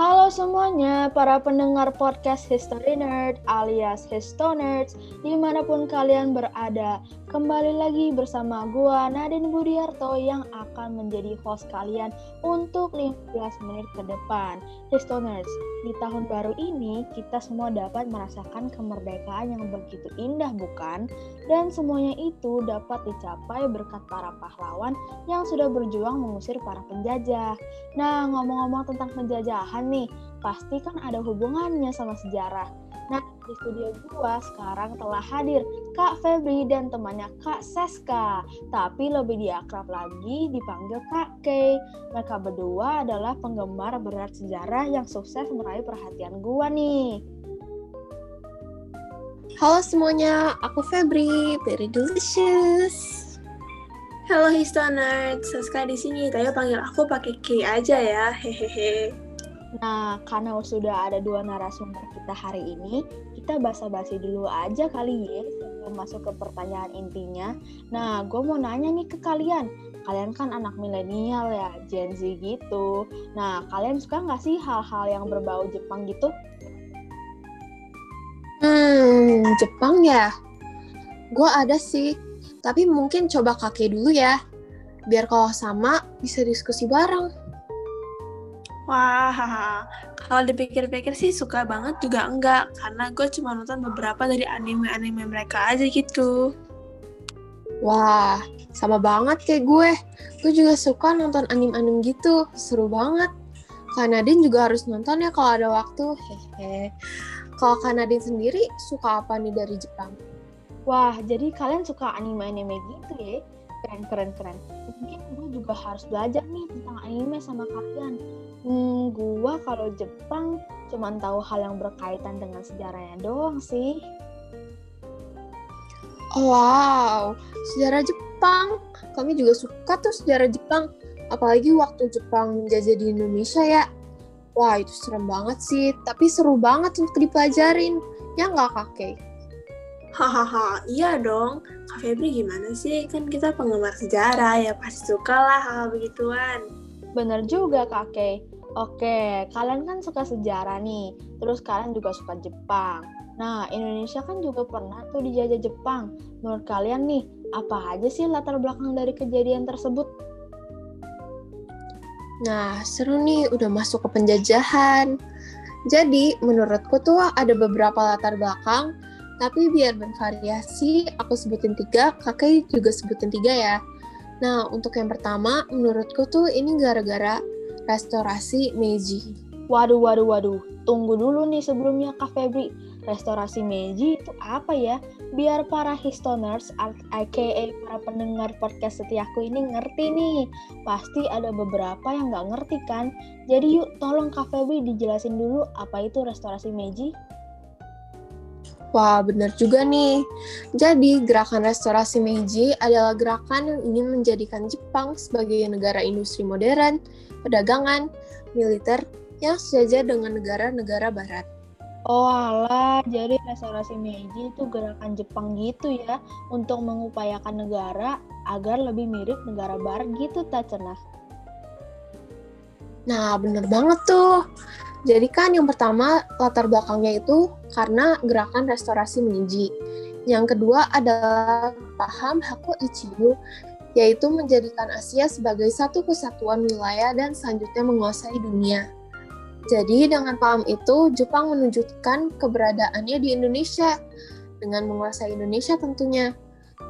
Halo semuanya, para pendengar podcast History Nerd alias Histonerds, di mana pun kalian berada. Kembali lagi bersama gua Nadine Budiarto yang akan menjadi host kalian untuk 15 menit ke depan. Histonerds, di tahun baru ini kita semua dapat merasakan kemerdekaan yang begitu indah bukan? Dan semuanya itu dapat dicapai berkat para pahlawan yang sudah berjuang mengusir para penjajah. Nah, ngomong-ngomong tentang penjajahan nih, pasti kan ada hubungannya sama sejarah. Di studio gua sekarang telah hadir Kak Febri dan temannya Kak Seska, tapi lebih diakrab lagi dipanggil Kak Kay. Mereka berdua adalah penggemar berat sejarah yang sukses meraih perhatian gua nih. Halo semuanya, aku Febri, very delicious. Halo Histoner, Saska di sini. Tayo panggil aku pakai K aja ya, hehehe. Nah, karena sudah ada dua narasumber kita hari ini, kita basa-basi dulu aja kali ya sebelum masuk ke pertanyaan intinya. Nah, gue mau nanya nih ke kalian. Kalian kan anak milenial ya, Gen Z gitu. Nah, kalian suka nggak sih hal-hal yang berbau Jepang gitu? Hmm, Jepang ya? Gue ada sih, tapi mungkin coba kakek dulu ya. Biar kalau sama, bisa diskusi bareng. Wah, kalau dipikir-pikir sih suka banget juga enggak. Karena gue cuma nonton beberapa dari anime-anime mereka aja gitu. Wah, sama banget kayak gue. Gue juga suka nonton anime-anime gitu. Seru banget. Kak Nadine juga harus nonton ya kalau ada waktu. Hehe. Kalau Kak Nadine sendiri suka apa nih dari Jepang? Wah, jadi kalian suka anime-anime gitu ya? Keren, keren, keren. Mungkin gue juga harus belajar nih tentang anime sama kalian. Hmm, gue kalau Jepang cuma tahu hal yang berkaitan dengan sejarahnya doang sih. Wow, sejarah Jepang. Kami juga suka tuh sejarah Jepang. Apalagi waktu Jepang menjajah di Indonesia ya. Wah, itu serem banget sih. Tapi seru banget untuk dipelajarin. Ya nggak, kakek? Hahaha, iya dong. Kak Febri gimana sih? Kan kita penggemar sejarah, ya pasti suka lah hal begituan. Bener juga kakek. Oke, kalian kan suka sejarah nih. Terus kalian juga suka Jepang. Nah, Indonesia kan juga pernah tuh dijajah Jepang. Menurut kalian nih, apa aja sih latar belakang dari kejadian tersebut? Nah, seru nih udah masuk ke penjajahan. Jadi, menurutku tuh ada beberapa latar belakang, tapi biar bervariasi, aku sebutin tiga, kakek juga sebutin tiga ya. Nah, untuk yang pertama, menurutku tuh ini gara-gara restorasi Meiji. Waduh, waduh, waduh. Tunggu dulu nih sebelumnya Kak Febri. Restorasi Meiji itu apa ya? Biar para histoners, aka para pendengar podcast setiaku ini ngerti nih. Pasti ada beberapa yang nggak ngerti kan? Jadi yuk tolong Kak Febri dijelasin dulu apa itu restorasi Meiji. Wah, benar juga nih. Jadi, gerakan restorasi Meiji adalah gerakan yang ingin menjadikan Jepang sebagai negara industri modern, perdagangan, militer, yang sejajar dengan negara-negara barat. Oh alah, jadi restorasi Meiji itu gerakan Jepang gitu ya, untuk mengupayakan negara agar lebih mirip negara barat gitu tak cenah. Nah, bener banget tuh. Jadi kan yang pertama latar belakangnya itu karena gerakan restorasi Meiji. Yang kedua adalah paham Haku Ichigo, yaitu menjadikan Asia sebagai satu kesatuan wilayah dan selanjutnya menguasai dunia. Jadi dengan paham itu, Jepang menunjukkan keberadaannya di Indonesia dengan menguasai Indonesia tentunya.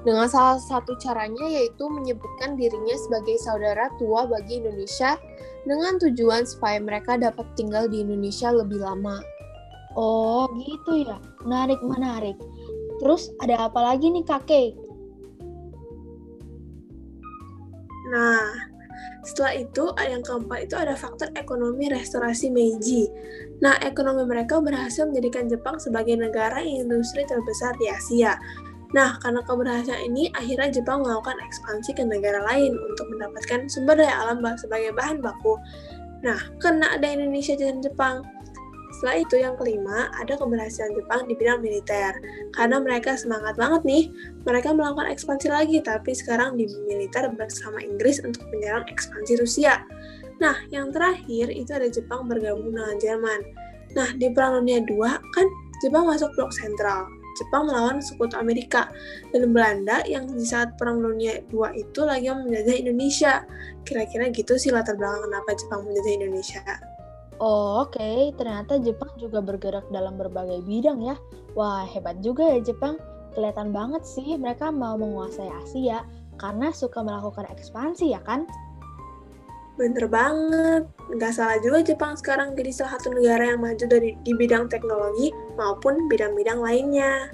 Dengan salah satu caranya yaitu menyebutkan dirinya sebagai saudara tua bagi Indonesia dengan tujuan supaya mereka dapat tinggal di Indonesia lebih lama. Oh gitu ya, menarik menarik. Terus ada apa lagi nih kakek? Nah, setelah itu yang keempat itu ada faktor ekonomi restorasi Meiji. Nah, ekonomi mereka berhasil menjadikan Jepang sebagai negara industri terbesar di Asia. Nah, karena keberhasilan ini, akhirnya Jepang melakukan ekspansi ke negara lain untuk mendapatkan sumber daya alam sebagai bahan baku. Nah, kena ada Indonesia dan Jepang. Setelah itu yang kelima, ada keberhasilan Jepang di bidang militer. Karena mereka semangat banget nih, mereka melakukan ekspansi lagi, tapi sekarang di militer bersama Inggris untuk menyerang ekspansi Rusia. Nah, yang terakhir itu ada Jepang bergabung dengan Jerman. Nah, di Perang Dunia II kan Jepang masuk blok sentral. Jepang melawan sekutu Amerika dan Belanda yang di saat Perang Dunia II itu lagi menjajah Indonesia. Kira-kira gitu sih latar belakang kenapa Jepang menjajah Indonesia. Oh, oke. Okay. Ternyata Jepang juga bergerak dalam berbagai bidang ya. Wah, hebat juga ya Jepang. Kelihatan banget sih mereka mau menguasai Asia karena suka melakukan ekspansi ya kan? Bener banget. Nggak salah juga Jepang sekarang jadi salah satu negara yang maju dari di bidang teknologi maupun bidang-bidang lainnya.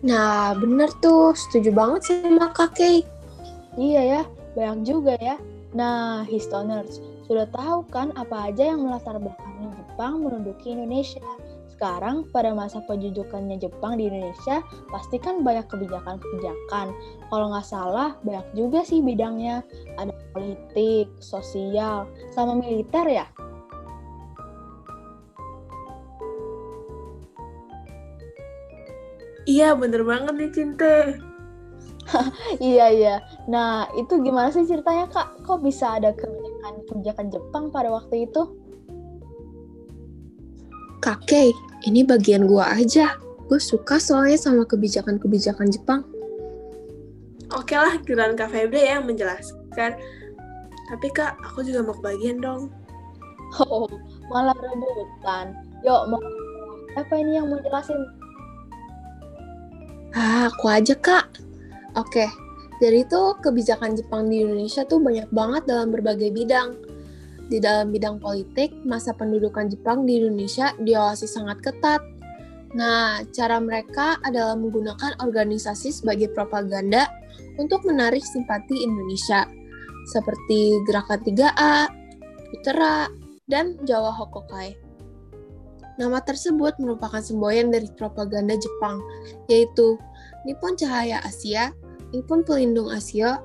Nah, bener tuh. Setuju banget sih sama kakek. Iya ya, banyak juga ya. Nah, Histoners, sudah tahu kan apa aja yang melatar belakangnya Jepang menduduki Indonesia? Sekarang pada masa penjujukannya Jepang di Indonesia, pasti kan banyak kebijakan-kebijakan. Kalau nggak salah, banyak juga sih bidangnya. Ada politik, sosial, sama militer ya? Iya, bener banget nih, Cinte. iya iya. Nah itu gimana sih ceritanya kak? Kok bisa ada kebijakan kebijakan Jepang pada waktu itu? Kakek, ini bagian gua aja. Gue suka soalnya sama kebijakan-kebijakan Jepang. Oke lah, giliran Kak Febri ya yang menjelaskan. Tapi Kak, aku juga mau kebagian dong. Oh, malah rebutan. Yuk, mau apa ini yang mau jelasin? Ah, aku aja, Kak. Oke, dari itu kebijakan Jepang di Indonesia tuh banyak banget dalam berbagai bidang. Di dalam bidang politik, masa pendudukan Jepang di Indonesia diawasi sangat ketat. Nah, cara mereka adalah menggunakan organisasi sebagai propaganda untuk menarik simpati Indonesia, seperti Gerakan 3A, Utara, dan Jawa Hokokai. Nama tersebut merupakan semboyan dari propaganda Jepang, yaitu Nippon Cahaya Asia, Nippon Pelindung Asia,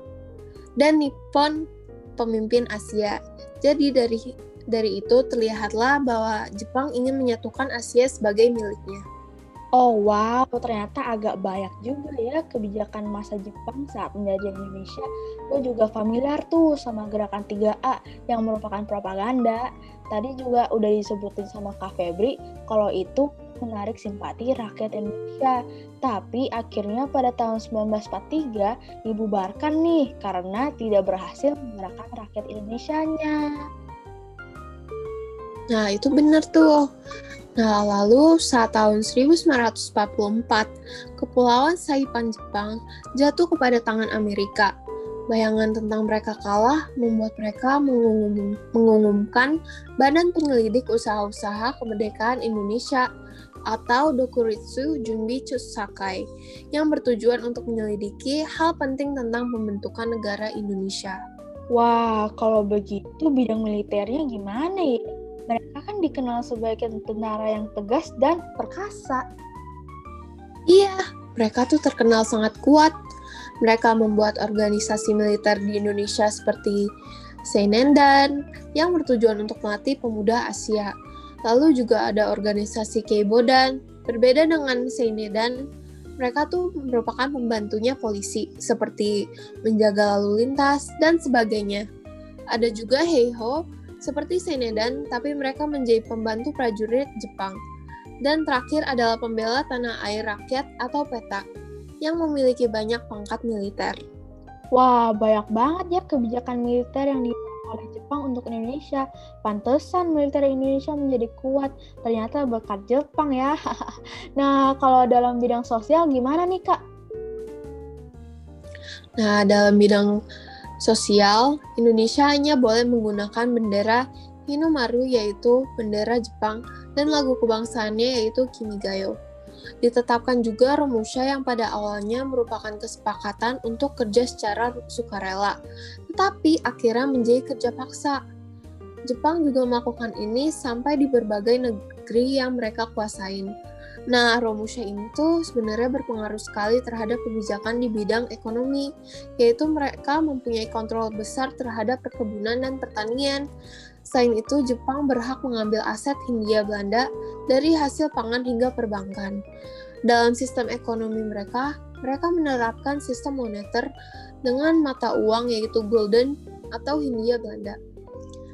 dan Nippon Pemimpin Asia. Jadi dari dari itu terlihatlah bahwa Jepang ingin menyatukan Asia sebagai miliknya. Oh wow, ternyata agak banyak juga ya kebijakan masa Jepang saat menjajah Indonesia. Gue juga familiar tuh sama gerakan 3A yang merupakan propaganda. Tadi juga udah disebutin sama Kak Febri kalau itu menarik simpati rakyat Indonesia. Tapi akhirnya pada tahun 1943 dibubarkan nih karena tidak berhasil menggerakkan rakyat Indonesia-nya. Nah, itu benar tuh. Nah, lalu saat tahun 1944, Kepulauan Saipan Jepang jatuh kepada tangan Amerika. Bayangan tentang mereka kalah membuat mereka mengumum, mengumumkan Badan Penyelidik Usaha-Usaha Kemerdekaan Indonesia atau Dokuritsu Junbi Sakai yang bertujuan untuk menyelidiki hal penting tentang pembentukan negara Indonesia. Wah, kalau begitu bidang militernya gimana ya? Mereka kan dikenal sebagai tentara yang tegas dan perkasa. Iya, mereka tuh terkenal sangat kuat. Mereka membuat organisasi militer di Indonesia seperti Seinendan yang bertujuan untuk melatih pemuda Asia Lalu juga ada organisasi Keibodan. Berbeda dengan Seinedan, mereka tuh merupakan pembantunya polisi, seperti menjaga lalu lintas dan sebagainya. Ada juga Heiho, seperti Seinedan, tapi mereka menjadi pembantu prajurit Jepang. Dan terakhir adalah pembela tanah air rakyat atau PETA, yang memiliki banyak pangkat militer. Wah, banyak banget ya kebijakan militer yang di oleh Jepang untuk Indonesia. Pantesan militer Indonesia menjadi kuat. Ternyata berkat Jepang ya. nah, kalau dalam bidang sosial gimana nih, Kak? Nah, dalam bidang sosial, Indonesia hanya boleh menggunakan bendera Hinomaru yaitu bendera Jepang dan lagu kebangsaannya yaitu Kimigayo. Ditetapkan juga Romusha yang pada awalnya merupakan kesepakatan untuk kerja secara sukarela, tetapi akhirnya menjadi kerja paksa. Jepang juga melakukan ini sampai di berbagai negeri yang mereka kuasain. Nah, Romusha itu sebenarnya berpengaruh sekali terhadap kebijakan di bidang ekonomi, yaitu mereka mempunyai kontrol besar terhadap perkebunan dan pertanian. Selain itu, Jepang berhak mengambil aset Hindia Belanda dari hasil pangan hingga perbankan. Dalam sistem ekonomi mereka, mereka menerapkan sistem moneter dengan mata uang yaitu golden atau Hindia Belanda.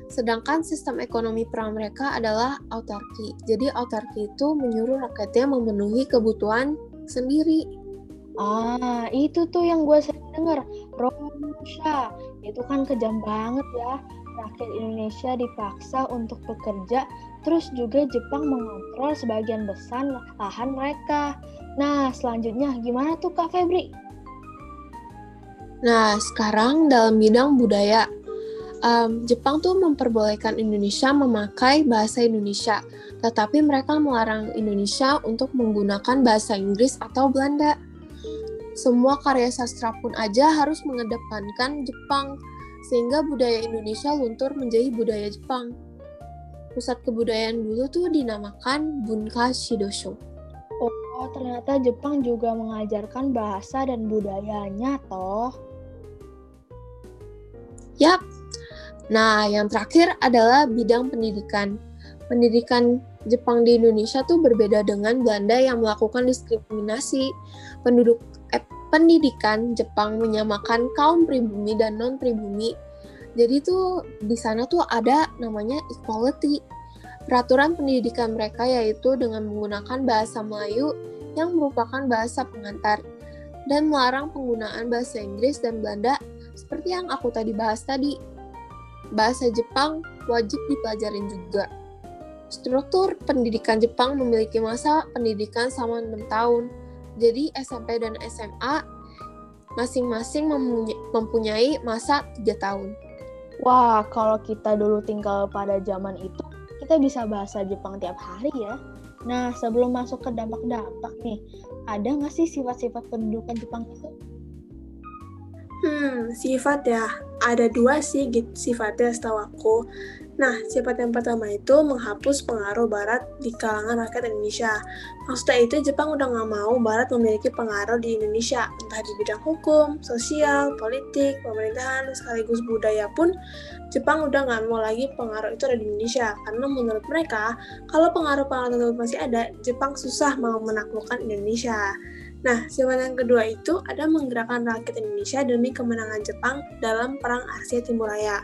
Sedangkan sistem ekonomi perang mereka adalah autarki. Jadi autarki itu menyuruh rakyatnya memenuhi kebutuhan sendiri. Ah, itu tuh yang gue sering dengar. Romusha. Itu kan kejam banget ya. Rakyat Indonesia dipaksa untuk bekerja, terus juga Jepang mengontrol sebagian besar lahan mereka. Nah, selanjutnya gimana tuh Kak Febri? Nah, sekarang dalam bidang budaya, um, Jepang tuh memperbolehkan Indonesia memakai bahasa Indonesia, tetapi mereka melarang Indonesia untuk menggunakan bahasa Inggris atau Belanda. Semua karya sastra pun aja harus mengedepankan Jepang, sehingga budaya Indonesia luntur menjadi budaya Jepang. Pusat kebudayaan dulu tuh dinamakan Bunka Shidosho. Oh, ternyata Jepang juga mengajarkan bahasa dan budayanya toh. Yap. Nah, yang terakhir adalah bidang pendidikan. Pendidikan Jepang di Indonesia tuh berbeda dengan Belanda yang melakukan diskriminasi. Penduduk pendidikan Jepang menyamakan kaum pribumi dan non pribumi. Jadi tuh di sana tuh ada namanya equality. Peraturan pendidikan mereka yaitu dengan menggunakan bahasa Melayu yang merupakan bahasa pengantar dan melarang penggunaan bahasa Inggris dan Belanda seperti yang aku tadi bahas tadi. Bahasa Jepang wajib dipelajarin juga. Struktur pendidikan Jepang memiliki masa pendidikan selama 6 tahun. Jadi SMP dan SMA masing-masing mempunyai masa 3 tahun. Wah, kalau kita dulu tinggal pada zaman itu, kita bisa bahasa Jepang tiap hari ya. Nah, sebelum masuk ke dampak-dampak nih, ada nggak sih sifat-sifat pendudukan Jepang itu? Hmm, sifat ya. Ada dua sih gitu, sifatnya setahu aku. Nah, sifat yang pertama itu menghapus pengaruh Barat di kalangan rakyat Indonesia. Maksudnya itu Jepang udah nggak mau Barat memiliki pengaruh di Indonesia, entah di bidang hukum, sosial, politik, pemerintahan, sekaligus budaya pun Jepang udah nggak mau lagi pengaruh itu ada di Indonesia. Karena menurut mereka, kalau pengaruh-pengaruh tersebut masih ada, Jepang susah mau menaklukkan Indonesia. Nah, sifat yang kedua itu ada menggerakkan rakyat Indonesia demi kemenangan Jepang dalam Perang Asia Timur Raya.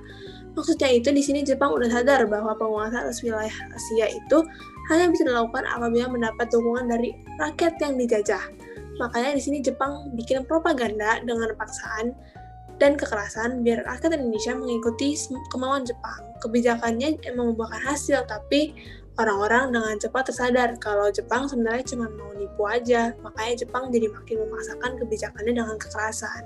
Maksudnya itu di sini Jepang udah sadar bahwa penguasa atas wilayah Asia itu hanya bisa dilakukan apabila mendapat dukungan dari rakyat yang dijajah. Makanya di sini Jepang bikin propaganda dengan paksaan dan kekerasan biar rakyat Indonesia mengikuti kemauan Jepang. Kebijakannya emang membuahkan hasil, tapi orang-orang dengan cepat tersadar kalau Jepang sebenarnya cuma mau nipu aja, makanya Jepang jadi makin memaksakan kebijakannya dengan kekerasan.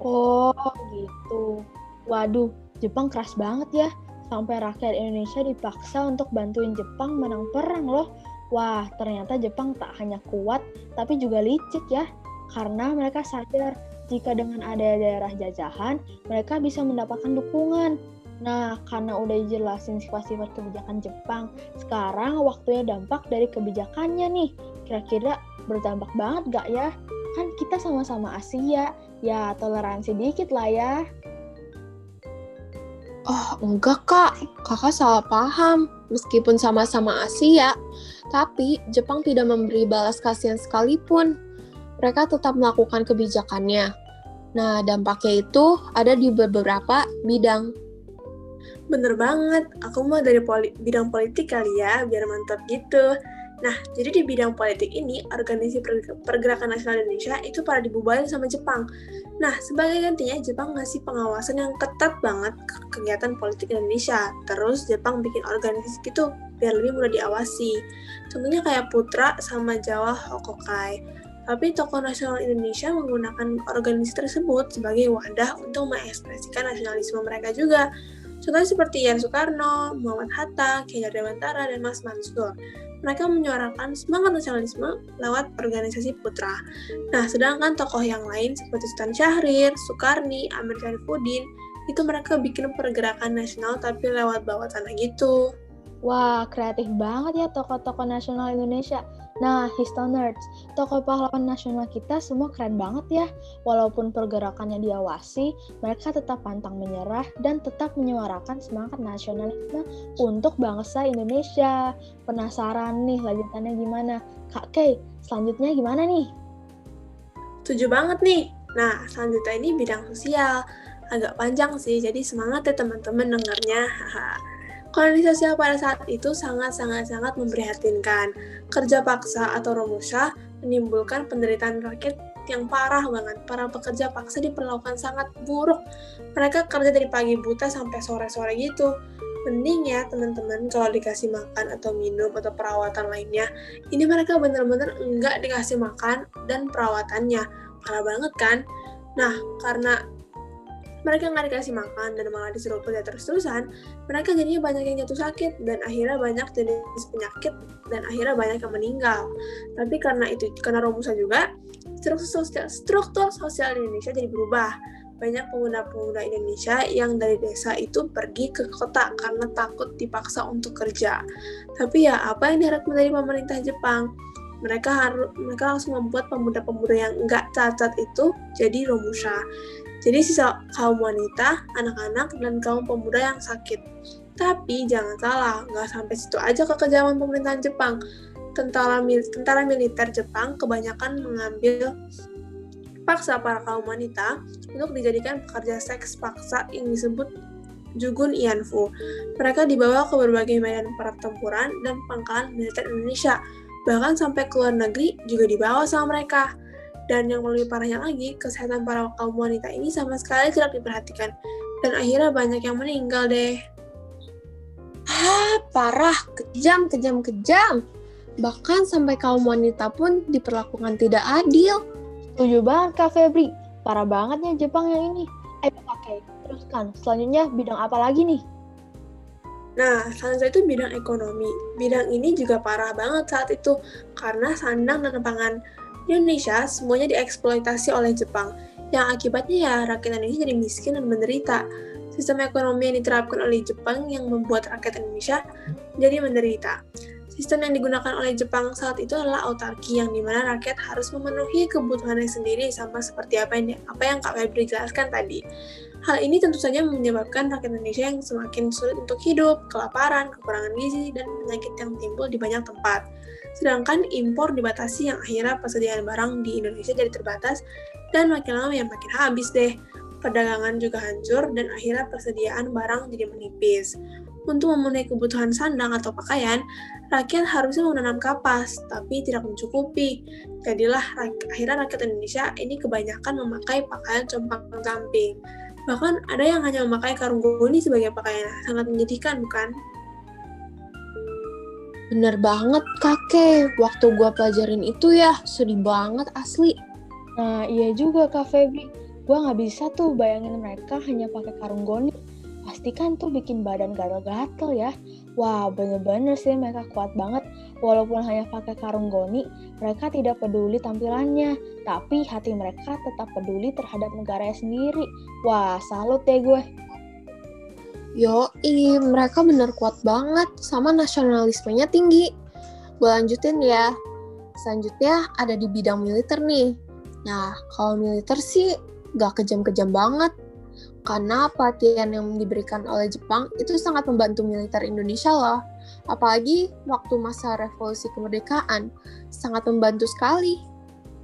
Oh, gitu. Waduh, Jepang keras banget ya. Sampai rakyat Indonesia dipaksa untuk bantuin Jepang menang perang loh. Wah, ternyata Jepang tak hanya kuat, tapi juga licik ya. Karena mereka sadar jika dengan ada daerah jajahan, mereka bisa mendapatkan dukungan Nah, karena udah jelasin sifat-sifat kebijakan Jepang, sekarang waktunya dampak dari kebijakannya nih. Kira-kira berdampak banget gak ya? Kan kita sama-sama Asia, ya toleransi dikit lah ya. Oh, enggak kak. Kakak salah paham. Meskipun sama-sama Asia, tapi Jepang tidak memberi balas kasihan sekalipun. Mereka tetap melakukan kebijakannya. Nah, dampaknya itu ada di beberapa bidang Bener banget, aku mau dari poli bidang politik kali ya, biar mantap gitu. Nah, jadi di bidang politik ini, Organisasi Pergerakan Nasional Indonesia itu pada dibubarin sama Jepang. Nah, sebagai gantinya, Jepang ngasih pengawasan yang ketat banget ke kegiatan politik Indonesia. Terus, Jepang bikin organisasi gitu, biar lebih mudah diawasi. Contohnya kayak Putra sama Jawa Hokokai. Tapi tokoh nasional Indonesia menggunakan organisasi tersebut sebagai wadah untuk mengekspresikan nasionalisme mereka juga. Contohnya seperti Yan Soekarno, Muhammad Hatta, Kiai Dewantara, dan Mas Mansur. Mereka menyuarakan semangat nasionalisme lewat organisasi putra. Nah, sedangkan tokoh yang lain seperti Sultan Syahrir, Soekarni, Amir Syarifuddin, itu mereka bikin pergerakan nasional tapi lewat bawah tanah gitu. Wah, kreatif banget ya tokoh-tokoh nasional Indonesia. Nah, Histonerds, tokoh pahlawan nasional kita semua keren banget ya. Walaupun pergerakannya diawasi, mereka tetap pantang menyerah dan tetap menyuarakan semangat nasionalisme untuk bangsa Indonesia. Penasaran nih lanjutannya gimana? Kak Kay, selanjutnya gimana nih? Setuju banget nih. Nah, selanjutnya ini bidang sosial. agak panjang sih, jadi semangat ya teman-teman dengarnya. Kondisi sosial pada saat itu sangat-sangat-sangat memprihatinkan. Kerja paksa atau romusha menimbulkan penderitaan rakyat yang parah banget. Para pekerja paksa diperlakukan sangat buruk. Mereka kerja dari pagi buta sampai sore-sore gitu. Mending ya teman-teman kalau dikasih makan atau minum atau perawatan lainnya, ini mereka benar-benar enggak dikasih makan dan perawatannya. Parah banget kan? Nah, karena mereka nggak dikasih makan dan malah disuruh kerja terus-terusan, mereka jadinya banyak yang jatuh sakit dan akhirnya banyak jenis penyakit dan akhirnya banyak yang meninggal. Tapi karena itu, karena Romusa juga, struktur sosial, struktur sosial Indonesia jadi berubah. Banyak pemuda-pemuda Indonesia yang dari desa itu pergi ke kota karena takut dipaksa untuk kerja. Tapi ya apa yang diharapkan dari pemerintah Jepang? Mereka harus mereka langsung membuat pemuda-pemuda yang nggak cacat itu jadi romusha. Jadi sisa kaum wanita, anak-anak, dan kaum pemuda yang sakit. Tapi jangan salah, nggak sampai situ aja kekejaman pemerintahan Jepang. Tentara, mil tentara militer Jepang kebanyakan mengambil paksa para kaum wanita untuk dijadikan pekerja seks paksa yang disebut Jugun Ianfu. Mereka dibawa ke berbagai medan pertempuran dan pangkalan militer Indonesia. Bahkan sampai ke luar negeri juga dibawa sama mereka. Dan yang lebih parahnya lagi, kesehatan para kaum wanita ini sama sekali tidak diperhatikan. Dan akhirnya banyak yang meninggal deh. Ah, parah, kejam, kejam, kejam. Bahkan sampai kaum wanita pun diperlakukan tidak adil. Setuju banget Kak Febri. Parah banget nih Jepang yang ini. Ayo pakai, teruskan. Selanjutnya bidang apa lagi nih? Nah, selanjutnya itu bidang ekonomi. Bidang ini juga parah banget saat itu karena sandang dan pangan Indonesia semuanya dieksploitasi oleh Jepang, yang akibatnya ya rakyat Indonesia jadi miskin dan menderita. Sistem ekonomi yang diterapkan oleh Jepang yang membuat rakyat Indonesia jadi menderita. Sistem yang digunakan oleh Jepang saat itu adalah autarki yang di mana rakyat harus memenuhi kebutuhannya sendiri sama seperti apa yang apa yang Kak Febri jelaskan tadi. Hal ini tentu saja menyebabkan rakyat Indonesia yang semakin sulit untuk hidup, kelaparan, kekurangan gizi, dan penyakit yang timbul di banyak tempat. Sedangkan impor dibatasi yang akhirnya persediaan barang di Indonesia jadi terbatas dan makin lama ya makin habis deh. Perdagangan juga hancur dan akhirnya persediaan barang jadi menipis. Untuk memenuhi kebutuhan sandang atau pakaian, rakyat harusnya menanam kapas, tapi tidak mencukupi. Jadilah akhirnya rakyat Indonesia ini kebanyakan memakai pakaian compang-camping. Bahkan ada yang hanya memakai karung goni sebagai pakaian. Sangat menyedihkan, bukan? Bener banget kakek, waktu gua pelajarin itu ya sedih banget asli. Nah iya juga Kak Febri, gua nggak bisa tuh bayangin mereka hanya pakai karung goni. Pasti kan tuh bikin badan gatel-gatel ya. Wah bener-bener sih mereka kuat banget. Walaupun hanya pakai karung goni, mereka tidak peduli tampilannya. Tapi hati mereka tetap peduli terhadap negaranya sendiri. Wah salut deh gue. Yo, ini mereka bener kuat banget sama nasionalismenya tinggi. Gue lanjutin ya. Selanjutnya ada di bidang militer nih. Nah, kalau militer sih gak kejam-kejam banget. Karena pelatihan yang diberikan oleh Jepang itu sangat membantu militer Indonesia loh. Apalagi waktu masa revolusi kemerdekaan, sangat membantu sekali.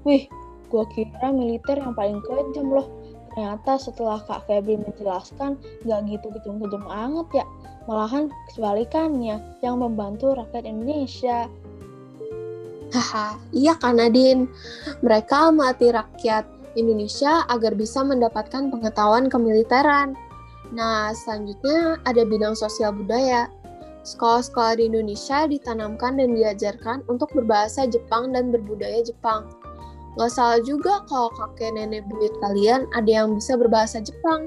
Wih, gue kira militer yang paling kejam loh Ternyata setelah Kak Febri menjelaskan, nggak gitu kejam-kejam banget ya. Malahan kebalikannya, yang membantu rakyat Indonesia. Haha, iya kan Nadine. Mereka melatih rakyat Indonesia agar bisa mendapatkan pengetahuan kemiliteran. Nah, selanjutnya ada bidang sosial budaya. Sekolah-sekolah di Indonesia ditanamkan dan diajarkan untuk berbahasa Jepang dan berbudaya Jepang. Gak salah juga kalau kakek nenek buyut kalian ada yang bisa berbahasa Jepang.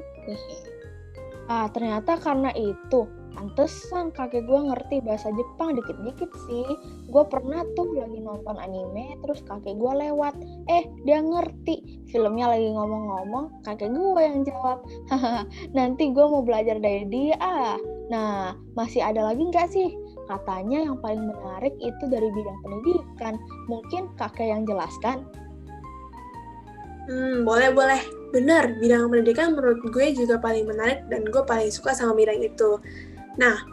Ah, ternyata karena itu. Pantesan kakek gue ngerti bahasa Jepang dikit-dikit sih. Gue pernah tuh lagi nonton anime, terus kakek gue lewat. Eh, dia ngerti. Filmnya lagi ngomong-ngomong, kakek gue yang jawab. Nanti gue mau belajar dari dia. Ah. Nah, masih ada lagi nggak sih? Katanya yang paling menarik itu dari bidang pendidikan. Mungkin kakek yang jelaskan. Hmm, boleh, boleh. Benar, bidang pendidikan menurut gue juga paling menarik dan gue paling suka sama bidang itu. Nah,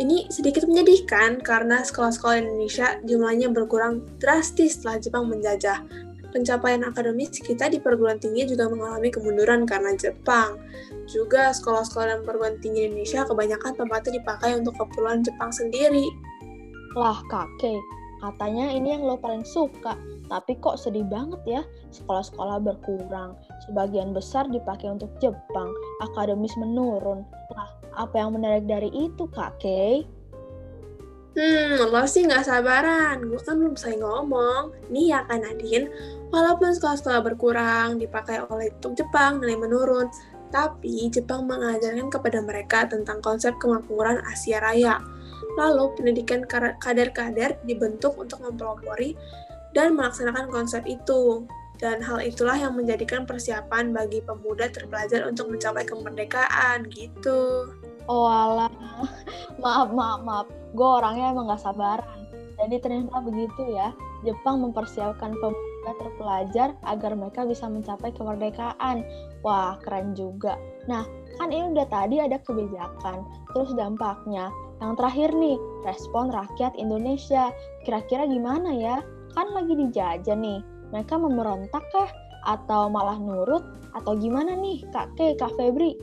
ini sedikit menyedihkan karena sekolah-sekolah Indonesia jumlahnya berkurang drastis setelah Jepang menjajah. pencapaian akademis kita di perguruan tinggi juga mengalami kemunduran karena Jepang. Juga sekolah-sekolah dan perguruan tinggi Indonesia kebanyakan tempatnya dipakai untuk keperluan Jepang sendiri. Lah kakek, katanya ini yang lo paling suka. Tapi kok sedih banget ya, sekolah-sekolah berkurang. Sebagian besar dipakai untuk Jepang, akademis menurun. Lah, apa yang menarik dari itu, kakek? Hmm, lo sih nggak sabaran. Gue kan belum selesai ngomong. Nih ya kan Nadine, walaupun sekolah-sekolah berkurang, dipakai oleh untuk Jepang, nilai menurun, tapi Jepang mengajarkan kepada mereka tentang konsep kemakmuran Asia Raya. Lalu, pendidikan kader-kader dibentuk untuk mempelopori dan melaksanakan konsep itu. Dan hal itulah yang menjadikan persiapan bagi pemuda terpelajar untuk mencapai kemerdekaan, gitu. Oh alah, maaf, maaf, maaf. Gue orangnya emang gak sabaran. Jadi ternyata begitu ya, Jepang mempersiapkan pemuda terpelajar agar mereka bisa mencapai kemerdekaan. Wah, keren juga. Nah, kan ini udah tadi ada kebijakan, terus dampaknya. Yang terakhir nih, respon rakyat Indonesia. Kira-kira gimana ya? kan lagi dijajah nih. Mereka memberontak kah? Atau malah nurut? Atau gimana nih Kak Kay, Kak Febri?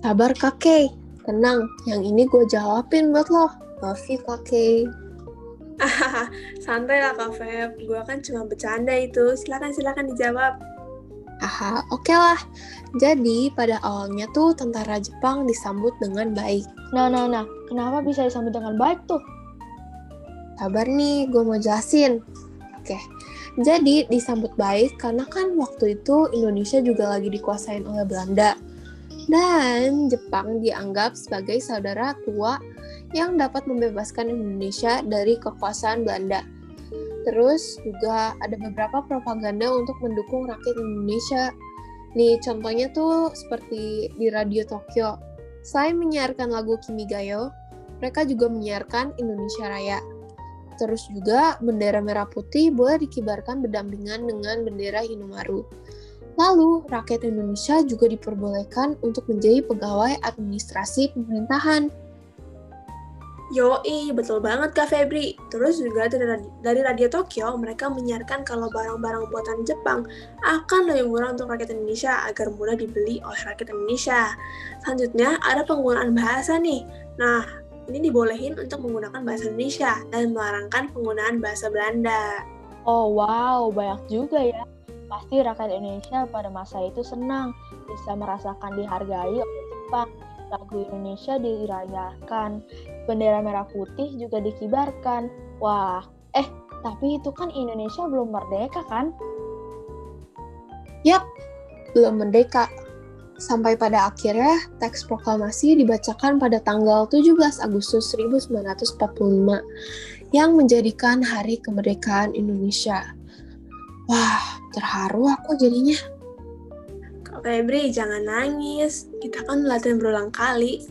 Sabar Kak Kay. Tenang, yang ini gue jawabin buat lo. Love you Kak Kay. Santai lah Kak Feb, gue kan cuma bercanda itu. Silakan-silakan dijawab. Haha, oke okay lah. Jadi, pada awalnya tuh tentara Jepang disambut dengan baik. Nah, nah, nah. Kenapa bisa disambut dengan baik tuh? Sabar nih, gue mau jelasin. Oke, jadi disambut baik karena kan waktu itu Indonesia juga lagi dikuasain oleh Belanda. Dan Jepang dianggap sebagai saudara tua yang dapat membebaskan Indonesia dari kekuasaan Belanda. Terus juga ada beberapa propaganda untuk mendukung rakyat Indonesia. Nih contohnya tuh seperti di Radio Tokyo. Selain menyiarkan lagu Kimigayo, mereka juga menyiarkan Indonesia Raya. Terus juga bendera merah putih boleh dikibarkan berdampingan dengan bendera Hinomaru. Lalu, rakyat Indonesia juga diperbolehkan untuk menjadi pegawai administrasi pemerintahan. Yoi, betul banget Kak Febri. Terus juga dari, Radio Tokyo, mereka menyiarkan kalau barang-barang buatan Jepang akan lebih murah untuk rakyat Indonesia agar mudah dibeli oleh rakyat Indonesia. Selanjutnya, ada penggunaan bahasa nih. Nah, ini dibolehin untuk menggunakan bahasa Indonesia dan melarangkan penggunaan bahasa Belanda. Oh wow, banyak juga ya. Pasti rakyat Indonesia pada masa itu senang bisa merasakan dihargai oleh Jepang. Lagu Indonesia dirayakan, bendera merah putih juga dikibarkan. Wah, eh tapi itu kan Indonesia belum merdeka kan? Yap, belum merdeka. Sampai pada akhirnya, teks proklamasi dibacakan pada tanggal 17 Agustus 1945 yang menjadikan hari kemerdekaan Indonesia. Wah, terharu aku jadinya. Febri, jangan nangis. Kita kan latihan berulang kali.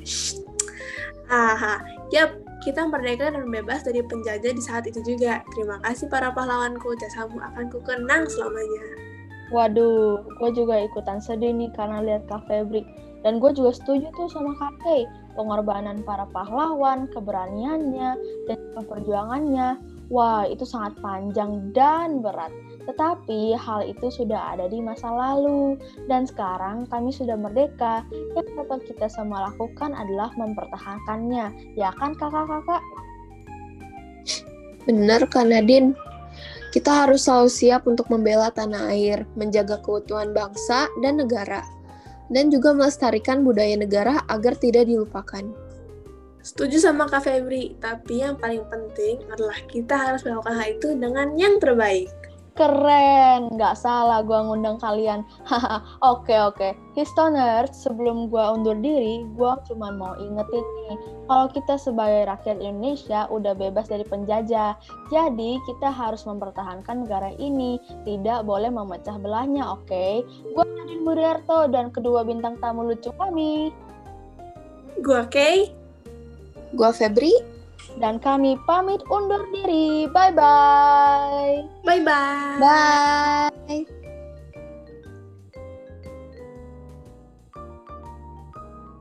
Haha, yap, kita merdeka dan bebas dari penjajah di saat itu juga. Terima kasih para pahlawanku, jasamu akan kukenang selamanya. Waduh, gue juga ikutan sedih nih karena lihat Kak Febri. Dan gue juga setuju tuh sama Kak. Pengorbanan para pahlawan, keberaniannya, dan perjuangannya. Wah, itu sangat panjang dan berat. Tetapi hal itu sudah ada di masa lalu. Dan sekarang kami sudah merdeka. Yang dapat kita semua lakukan adalah mempertahankannya. Ya kan kakak-kakak? Bener kan Nadine? Kita harus selalu siap untuk membela tanah air, menjaga keutuhan bangsa dan negara, dan juga melestarikan budaya negara agar tidak dilupakan. Setuju sama Kak Febri, tapi yang paling penting adalah kita harus melakukan hal itu dengan yang terbaik. Keren, nggak salah gue ngundang kalian. Haha, oke oke. Histoners, sebelum gue undur diri, gue cuma mau ingetin nih, kalau kita sebagai rakyat Indonesia udah bebas dari penjajah. Jadi kita harus mempertahankan negara ini, tidak boleh memecah belahnya, oke? Okay? Gue Nadine Budiarto dan kedua bintang tamu lucu kami. Gue Kay. Gue Febri. Dan kami pamit undur diri. Bye-bye. Bye-bye. Bye.